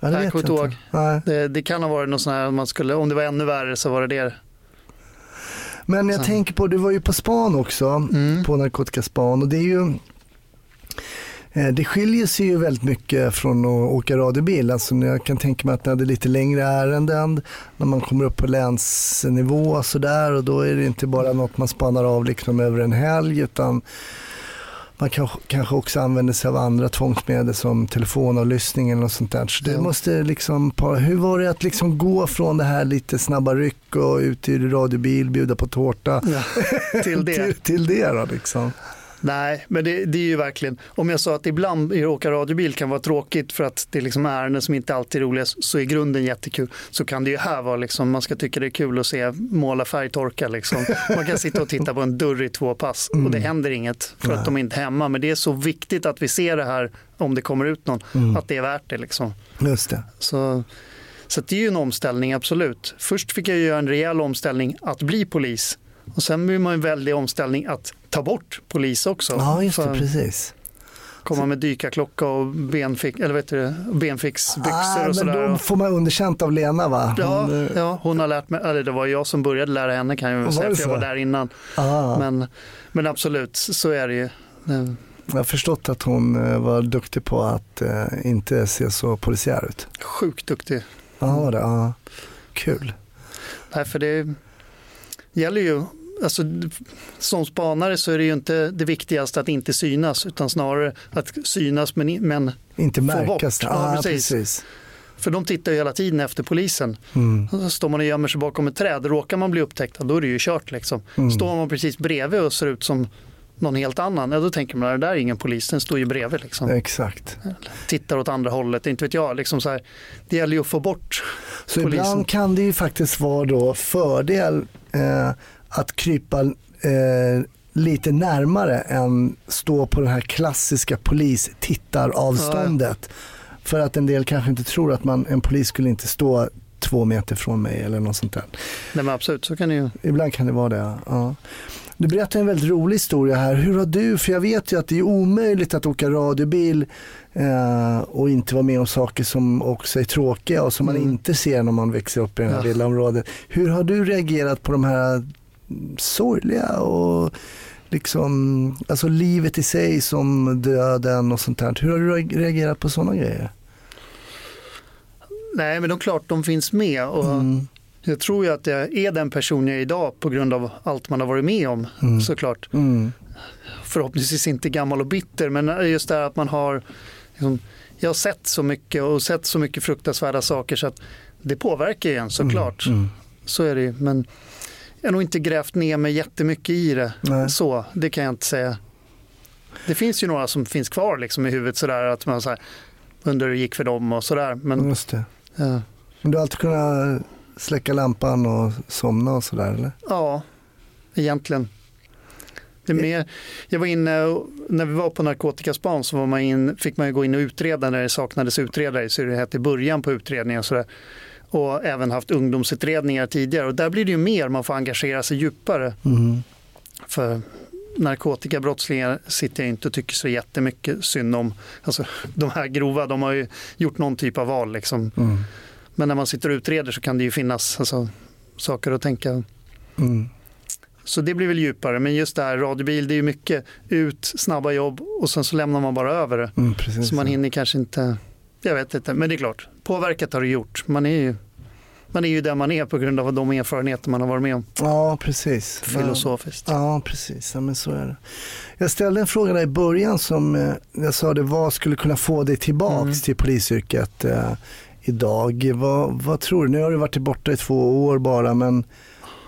Ja, det vet kommer jag inte. Nej. det, det kan ha varit något sånt här, om man skulle, om det var ännu värre så var det det. Men jag Så. tänker på, du var ju på span också. Mm. på narkotikaspan och det är ju eh, det skiljer sig ju väldigt mycket från att åka radiobil. Alltså jag kan tänka mig att ni hade lite längre ärenden när man kommer upp på länsnivå och sådär och då är det inte bara något man spanar av liksom över en helg utan man kan, kanske också använder sig av andra tvångsmedel som telefonavlyssning eller något sånt där. Så det Ja. måste liksom, hur var det att liksom gå från det här lite snabba ryck och ut i radiobil, bjuda på tårta Ja, till det. till, till det då liksom? Nej, men det, det är ju verkligen, om jag sa att ibland i åka radiobil kan vara tråkigt för att det är liksom ärenden som inte alltid är roliga, så är grunden jättekul. Så kan det ju här vara liksom, man ska tycka det är kul att se måla färgtorka liksom. Man kan sitta och titta på en dörr i två pass och det händer inget för att de är inte hemma. Men det är så viktigt att vi ser det här om det kommer ut någon, att det är värt det liksom. Just det. Så, så att det är ju en omställning, absolut. Först fick jag göra en rejäl omställning att bli polis. Och sen blir man en väldig omställning att ta bort polis också. Ja, just det, precis. komma med dykarklocka och benfix, eller vet du, benfixbyxor Ah, och sådär. då får man underkänt av Lena va? Ja, Hon, eh, ja, hon har lärt mig, eller det var jag som började lära henne kan jag väl säga, för jag var där innan. ah, Men, men absolut, så är det ju. Eh, Jag har förstått att hon eh, var duktig på att inte se så polisiär ut. Sjukt duktig. Ja, var det? Ja. Kul. Nej, för det gäller ju, alltså, som spanare så är det ju inte det viktigaste att inte synas utan snarare att synas men, men Inte Få märkas. bort. Ja, ah, precis. precis. för de tittar ju hela tiden efter polisen. Mm. Så står man och gömmer sig bakom ett träd, råkar man bli upptäckt, då är det ju kört liksom. Mm. Står man precis bredvid och ser ut som någon helt annan, ja, då tänker man att det där är ingen polis, den står ju bredvid liksom. Exakt. Tittar åt andra hållet, inte vet jag. Liksom så här, det gäller ju att få bort Så polisen. ibland kan det ju faktiskt vara då fördel eh, att krypa eh, lite närmare än stå på det här klassiska polistittaravståndet. För att en del kanske inte tror att man, en polis skulle inte stå två meter från mig eller något sånt där. Nej, men absolut, så kan det ju. Ibland kan det vara det. Ja. Du berättar en väldigt rolig historia här. Hur har du, för jag vet ju att det är omöjligt att åka radiobil eh, och inte vara med om saker som också är tråkiga och som man Mm. inte ser när man växer upp i det här Ja. villaområdet. Hur har du reagerat på de här sorgliga och liksom, alltså livet i sig som döden och sånt där. Hur har du reagerat på sådana grejer? Nej, men det är klart de finns med. Och Mm. Jag tror ju att jag är den person jag är idag på grund av allt man har varit med om Mm. såklart. Mm. Förhoppningsvis inte gammal och bitter men just det här att man har liksom, jag har sett så mycket och sett så mycket fruktansvärda saker så att det påverkar ju en såklart. Mm. Så är det ju. Men jag har nog inte grävt ner mig jättemycket i det. Nej. Så, det kan jag inte säga. Det finns ju några som finns kvar liksom i huvudet sådär att man så här, undrar hur det gick för dem och sådär. Men Just det. ja, Men du har alltid kunnat släcka lampan och somna och sådär eller? ja egentligen. Det är mer, jag var inne, när vi var på narkotikaspan så var man in, fick man gå in och utreda när det saknades utredare, så det hette i början på utredningen. Och, sådär. och även haft ungdomsutredningar tidigare. Och där blir det ju mer, man får engagera sig djupare. Mm. För narkotikabrottslingar sitter jag inte och tycker så jättemycket synd om. Alltså, de här grova, de har ju gjort någon typ av val. Liksom. Mm. Men när man sitter och utreder så kan det ju finnas alltså, saker att tänka. Mm. Så det blir väl djupare. Men just det här radiobil, det är ju mycket ut, snabba jobb och sen så lämnar man bara över det. Mm. Så man hinner kanske inte, jag vet inte, men det är klart, påverkat har det gjort. Man är ju, man är ju där man är på grund av de erfarenheter man har varit med om Ja, precis. filosofiskt. Ja, precis. Ja, men så är det. Jag ställde en fråga där i början som eh, jag sa det, vad skulle kunna få dig tillbaks Mm. till polisyrket eh, idag? Vad, vad tror du? Nu har du varit borta i två år bara, men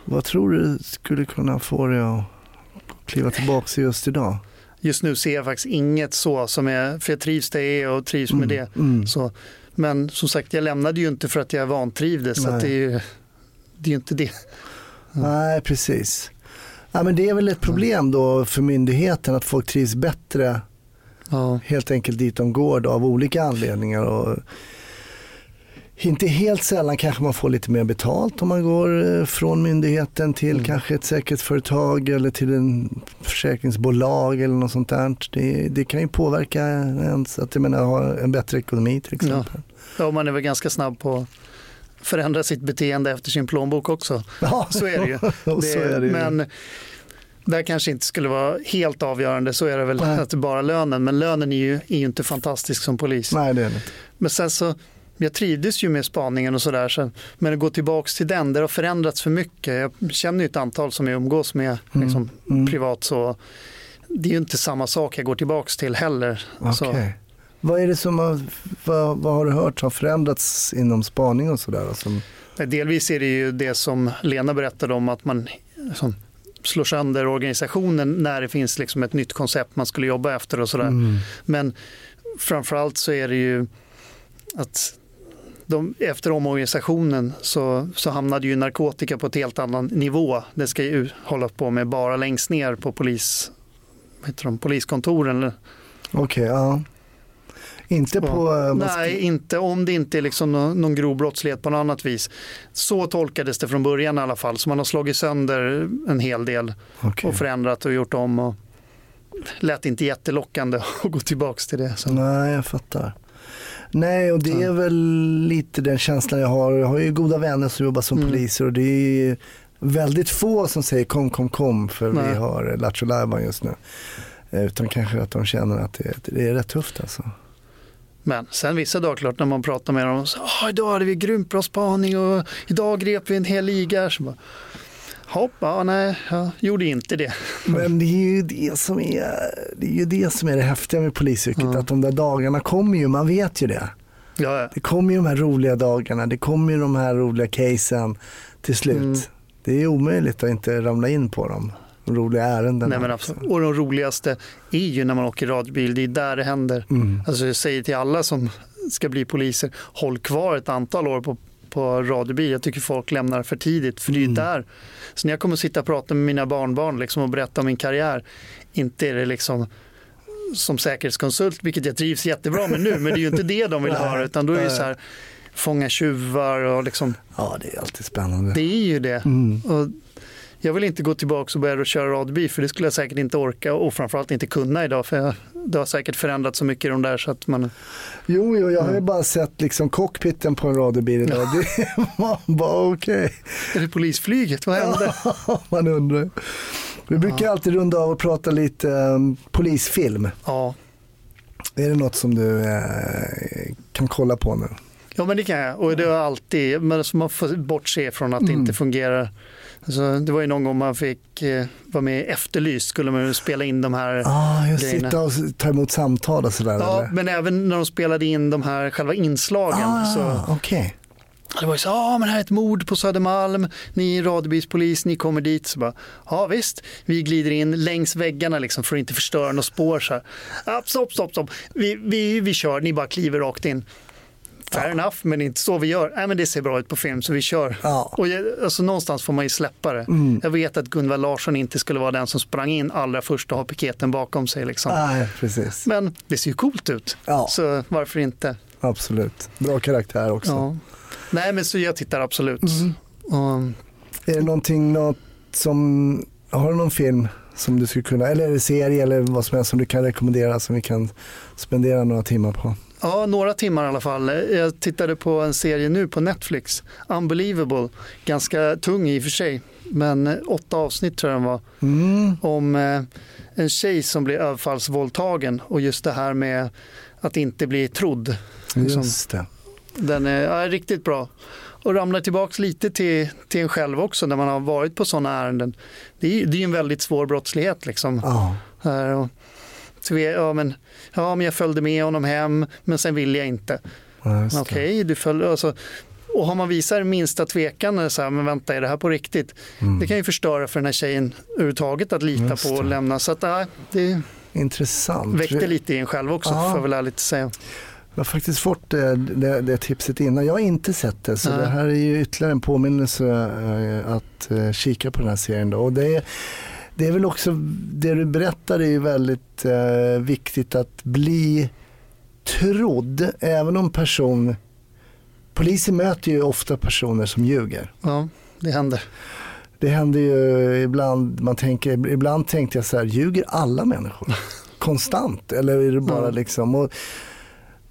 vad tror du skulle kunna få dig att kliva tillbaks just idag? Just nu ser jag faktiskt inget så som är, för jag trivs där jag är och trivs med det. Mm. Så, men som sagt, jag lämnade ju inte för att jag vantrivdes. Så att det, är ju, det är ju inte det. Nej, precis. Ja, men det är väl ett problem då för myndigheten att folk trivs bättre Ja. helt enkelt dit de går då, av olika anledningar. Och inte helt sällan kanske man får lite mer betalt om man går eh, från myndigheten till Mm. kanske ett säkerhetsföretag eller till en försäkringsbolag eller något sånt där. Det, det kan ju påverka ens att jag menar, ha en bättre ekonomi till exempel. Ja, och man är väl ganska snabb på att förändra sitt beteende efter sin plånbok också. Ja, Så är det ju. så är det ju. Men där kanske inte skulle vara helt avgörande, så är det väl Nej. att det bara lönen. Men lönen är ju, är ju inte fantastisk som polis. Nej, det är det inte. Men sen så, jag trivdes ju med spaningen och sådär. Så, men att gå tillbaka till den, det har förändrats för mycket. Jag känner ju ett antal som jag umgås med liksom, mm. privat. så Det är ju inte samma sak jag går tillbaka till heller. Okej. Vad är det som har, vad, vad har du hört har förändrats inom spaning och sådär? Som, Delvis är det ju det som Lena berättade om att man som, slår sönder organisationen när det finns liksom ett nytt koncept man skulle jobba efter och sådär. mm. Men framförallt så är det ju att de, efter omorganisationen så, så hamnade ju narkotika på ett helt annan nivå. Det ska ju hålla på med bara längst ner på polis, heter de, poliskontoren. Okej, ja. Inte på... eh, Nej, inte om det inte är liksom någon, någon grov brottslighet på något annat vis. Så tolkades det från början i alla fall. Så man har slagit sönder en hel del okej. och förändrat och gjort om. Och lät inte jättelockande att gå tillbaka till det. Så. Nej, jag fattar. Nej, och det är väl lite den känslan jag har. Jag har ju goda vänner som jobbar som Mm. poliser och det är väldigt få som säger kom, kom, kom för Nej. vi har Lattjo just nu. Eh, Utan kanske att de känner att det, det är rätt tufft alltså. Men sen vissa dagar klart när man pratar med dem så idag hade vi grymt bra spaning och idag grep vi en hel liga. Så bara, Hopp, ja, nej, jag gjorde inte det. Men det är ju det som är det, är ju det, som är det häftiga med polisyrket. Ja. Att de där dagarna kommer ju, man vet ju det. Ja, ja. Det kommer ju de här roliga dagarna, det kommer ju de här roliga casen till slut. Mm. Det är omöjligt att inte ramla in på dem. De roliga ärendena. Nej, men absolut. Och de roligaste är ju när man åker radiobil, det är där det händer. Mm. Alltså jag säger till alla som ska bli poliser, håll kvar ett antal år på, på radiobil. Jag tycker folk lämnar för tidigt, för det är Mm. där. Så när jag kommer sitta och prata med mina barnbarn liksom, och berätta om min karriär, inte är det liksom som säkerhetskonsult, vilket jag trivs jättebra med nu, men det är ju inte det de vill höra, utan då är det så här, fånga tjuvar och liksom, Ja, det är alltid spännande. det är ju det. Mm. Och jag vill inte gå tillbaka och börja köra radiobil, för det skulle jag säkert inte orka och framförallt inte kunna idag, för jag, det har säkert förändrats så mycket i de där så att man, Jo, jo, jag har ju Mm. bara sett liksom cockpiten på en radiobil idag. Det var bara okej. är det polisflyget, vad hände? Man undrar. Vi brukar Ja. alltid runda av och prata lite um, polisfilm. Ja. Är det något som du eh, kan kolla på nu? Ja men det kan jag och det har alltid, men alltså man får bortse från att det Mm. inte fungerar. Alltså, det var ju någon gång man fick eh, vara med i Efterlyst, skulle man spela in de här. Ah, just grejerna. sitta och ta emot samtal och sådär Ja, eller? men även när de spelade in de här själva inslagen. Ah, Så, okej. det var ju så, ja men här är ett mord på Södermalm, ni är radiobilspolis, ni kommer dit. Så bara, ja visst, vi glider in längs väggarna liksom för att inte förstöra några spår. Så här. Stopp, stopp, stopp, vi, vi, vi kör, ni bara kliver rakt in. Fair enough, men inte så vi gör. Nej, men det ser bra ut på film så vi kör. Ja. Och jag, alltså, någonstans får man ju släppa det. Mm. Jag vet att Gunvar Larsson inte skulle vara den som sprang in allra först och har piketen bakom sig. Liksom. Nej, precis. Men det ser ju coolt ut, Ja, så varför inte? absolut. Bra karaktär också. Ja. Nej, men så jag tittar absolut. Mm. Och, Är det någonting något som, har du någon film som du skulle kunna, eller är det serie eller vad som helst som du kan rekommendera som vi kan spendera några timmar på? Ja, några timmar i alla fall. Jag tittade på en serie nu på Netflix, Unbelievable. Ganska tung i och för sig, men åtta avsnitt tror jag den var. Mm. Om eh, en tjej som blir överfallsvåldtagen och just det här med att inte bli trodd. Liksom. Just det. Den är ja, riktigt bra. Och ramlar tillbaka lite till, till en själv också när man har varit på sådana ärenden. Det är, är en väldigt svår brottslighet liksom. Ja. Tve, ja, men, ja, men jag följde med honom hem, men sen ville jag inte. Ja. Okej, du följde, alltså, och har man visat minsta tvekan, så här, men vänta, är det här på riktigt? Mm. Det kan ju förstöra för den här tjejen överhuvudtaget att lita på och lämna. Så att, ja, det Intressant. väckte lite i en själv också, Ja. får jag väl ärligt säga. Jag har faktiskt fått det, det, det tipset innan. Jag har inte sett det så Nej. det här är ju ytterligare en påminnelse eh, att eh, kika på den här serien. Då. Och det, är, det är väl också, det du berättar är ju väldigt eh, viktigt att bli trodd även om person Polisen möter ju ofta personer som ljuger. Ja, det händer. Det händer ju ibland, man tänker, ibland tänkte jag så här, ljuger alla människor? Konstant? Eller är det bara Ja. liksom, och,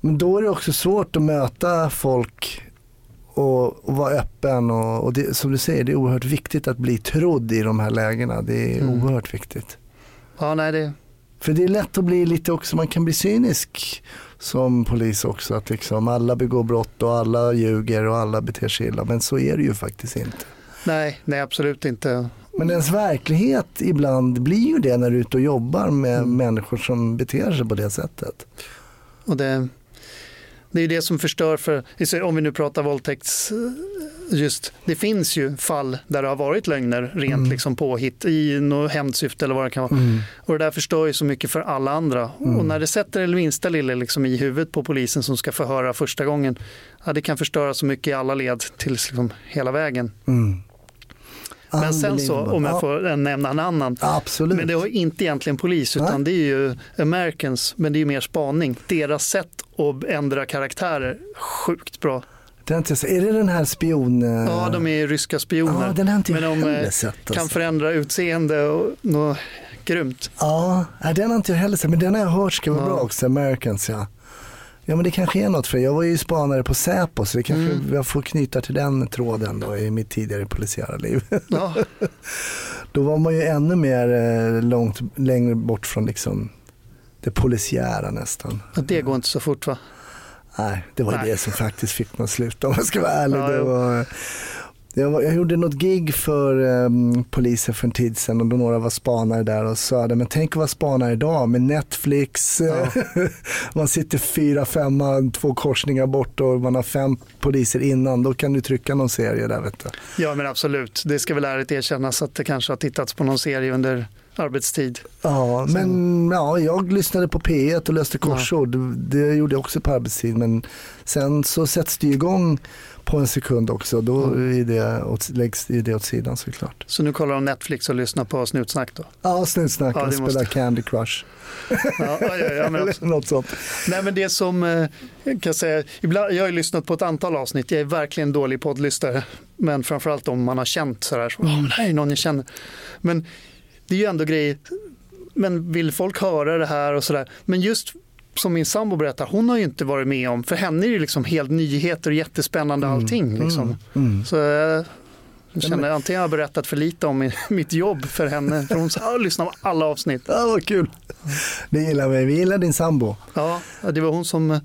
men då är det också svårt att möta folk och, och vara öppen och, och det, som du säger, det är oerhört viktigt att bli trodd i de här lägena. Det är Mm. oerhört viktigt. Ja, nej, det, För det är lätt att bli lite också, man kan bli cynisk som polis också. Att liksom alla begår brott och alla ljuger och alla beter sig illa. Men så är det ju faktiskt inte. nej, nej, absolut inte. Men ens verklighet ibland blir ju det när du är ute och jobbar med Mm. människor som beter sig på det sättet. Och det, det är det som förstör för, om vi nu pratar våldtäkts, just, det finns ju fall där det har varit lögner, rent Mm. liksom påhitt i något hämndsyfte eller vad det kan vara. Och det där förstör ju så mycket för alla andra. Mm. Och när det sätter det minsta lilla liksom i huvudet på polisen som ska förhöra första gången, ja, det kan förstöra så mycket i alla led till liksom hela vägen. Mm. Men sen så, om jag Ja, får nämna en annan, Absolut. men det var inte egentligen polis utan Nej. det är ju Americans, men det är ju mer spaning. Deras sätt att ändra karaktärer, sjukt bra. Jag sett. är det den här spion... eh, Ja, de är ryska spioner. Ja, den har inte men de eh, sett. kan Alltså. förändra utseende och något grymt. Ja, den har inte jag heller sett. Men den har jag hört ska vara Ja. bra också. Americans ja. Ja men det kanske är något för jag var ju spanare på Säpo så det kanske Mm. jag får knyta till den tråden då i mitt tidigare polisiära liv. Ja, Då var man ju ännu mer eh, långt, längre bort från liksom det polisiära nästan. det går inte så fort va? Nej, det var Nej. det som faktiskt fick mig att sluta om jag ska vara ärlig. Ja, det var, jag, var, jag gjorde något gig för um, polisen för en tid sedan och då några var spanare där och sa men tänk att vara spanare idag med Netflix, Ja. man sitter fyra, femma, två korsningar bort och man har fem poliser innan, då kan du trycka någon serie där vet du. Ja men absolut, det ska väl ärligt erkännas att det kanske har tittats på någon serie under arbetstid. Ja, men ja, jag lyssnade på P1 och löste korsord. Det gjorde jag också på arbetstid. Men sen så sätts det igång på en sekund också. Då är det åt, läggs det åt sidan såklart. Så nu kollar de Netflix och lyssnar på snutsnack då? Ja, snutsnack Ja, och måste- Candy Crush. Ja, ja, ja, ja, men Eller något sånt. Nej men det som, eh, kan jag säga, ibland, jag har ju lyssnat på ett antal avsnitt, jag är verkligen dålig poddlyssnare, men framförallt om man har känt sådär, så, oh, här är någon jag känner. Men det är ju ändå grejer, men vill folk höra det här och sådär, men just som min sambo berättar, hon har ju inte varit med om, för henne är det liksom helt nyheter och jättespännande allting. Liksom. Mm, mm. Så jag känner antingen har jag berättat för lite om min- mitt jobb för henne, för hon sa, "Ja, lyssna på alla avsnitt. Ja, vad kul. Det gillar vi. Vi gillar din sambo. Ja, det var hon som eh,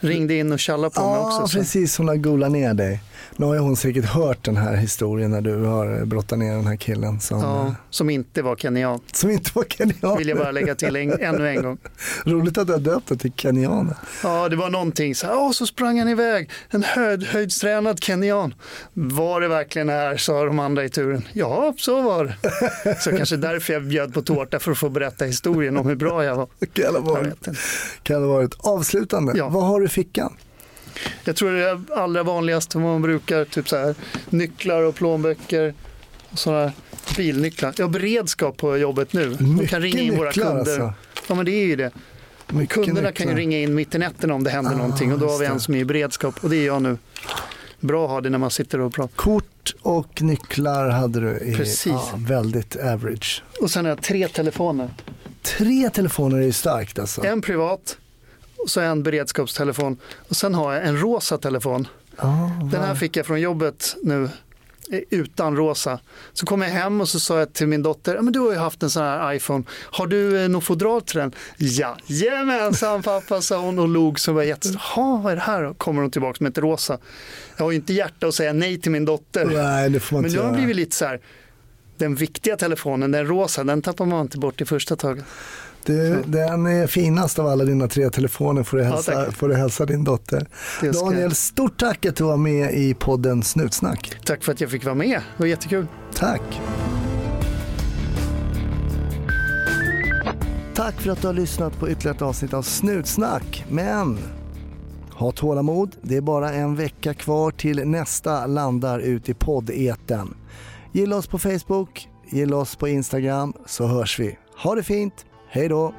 ringde in och tjallade på mig Ja, också. så- precis. Hon har golat ner dig. Nu har hon säkert hört den här historien när du har brottat ner den här killen som, Ja, som inte var kenyan, som inte var kenyan. vill jag bara lägga till en, ännu en gång. Roligt att du har döpt det till kenyaner. Ja, det var någonting så här, så sprang han iväg, en höjd, höjdstränad kenyan. Var det verkligen här, sa de andra i turen. Ja, så var det. Så kanske därför jag bjöd på tårta för att få berätta historien om hur bra jag var. Kan det ha varit. Kan det ha varit. Avslutande, Ja. vad har du i fickan? Jag tror det är allra vanligaste man brukar, typ så här, nycklar och plånböcker. Och sådana bilnycklar. Jag har beredskap på jobbet nu. De kan ringa in våra nycklar, kunder. alltså. Ja men det är ju det. Mycket Kunderna kan ju nycklar. ringa in mitt i natten om det händer Ah, någonting och då har vi en som är i beredskap och det är jag nu. Bra att ha det när man sitter och pratar. Kort och nycklar hade du i Precis. Ja, väldigt average. Och sen har jag tre telefoner. Tre telefoner är ju starkt alltså. En privat och så en beredskapstelefon och sen har jag en rosa telefon. Oh, Den här fick jag från jobbet nu eh, utan rosa. Så kom jag hem och så sa jag till min dotter, men du har ju haft en sån här iPhone, har du eh, något fodral till den? Jajamensan pappa, sa hon och log så var jag Jaha, vad är det här då? Kommer hon tillbaka med ett rosa. Jag har ju inte hjärta att säga nej till min dotter. Nej, det får man men nu har det blivit lite så här, den viktiga telefonen, den rosa, den tappar man inte bort i första taget. Du, den är finast av alla dina tre telefoner får du hälsa, tack. får du hälsa din dotter. Daniel, stort tack att du var med i podden Snutsnack. Tack för att jag fick vara med, det var jättekul. Tack. Tack för att du har lyssnat på ytterligare ett avsnitt av Snutsnack. Men ha tålamod, det är bara en vecka kvar till nästa landar ut i poddeten. Gilla oss på Facebook, gilla oss på Instagram så hörs vi. Ha det fint, Hej då!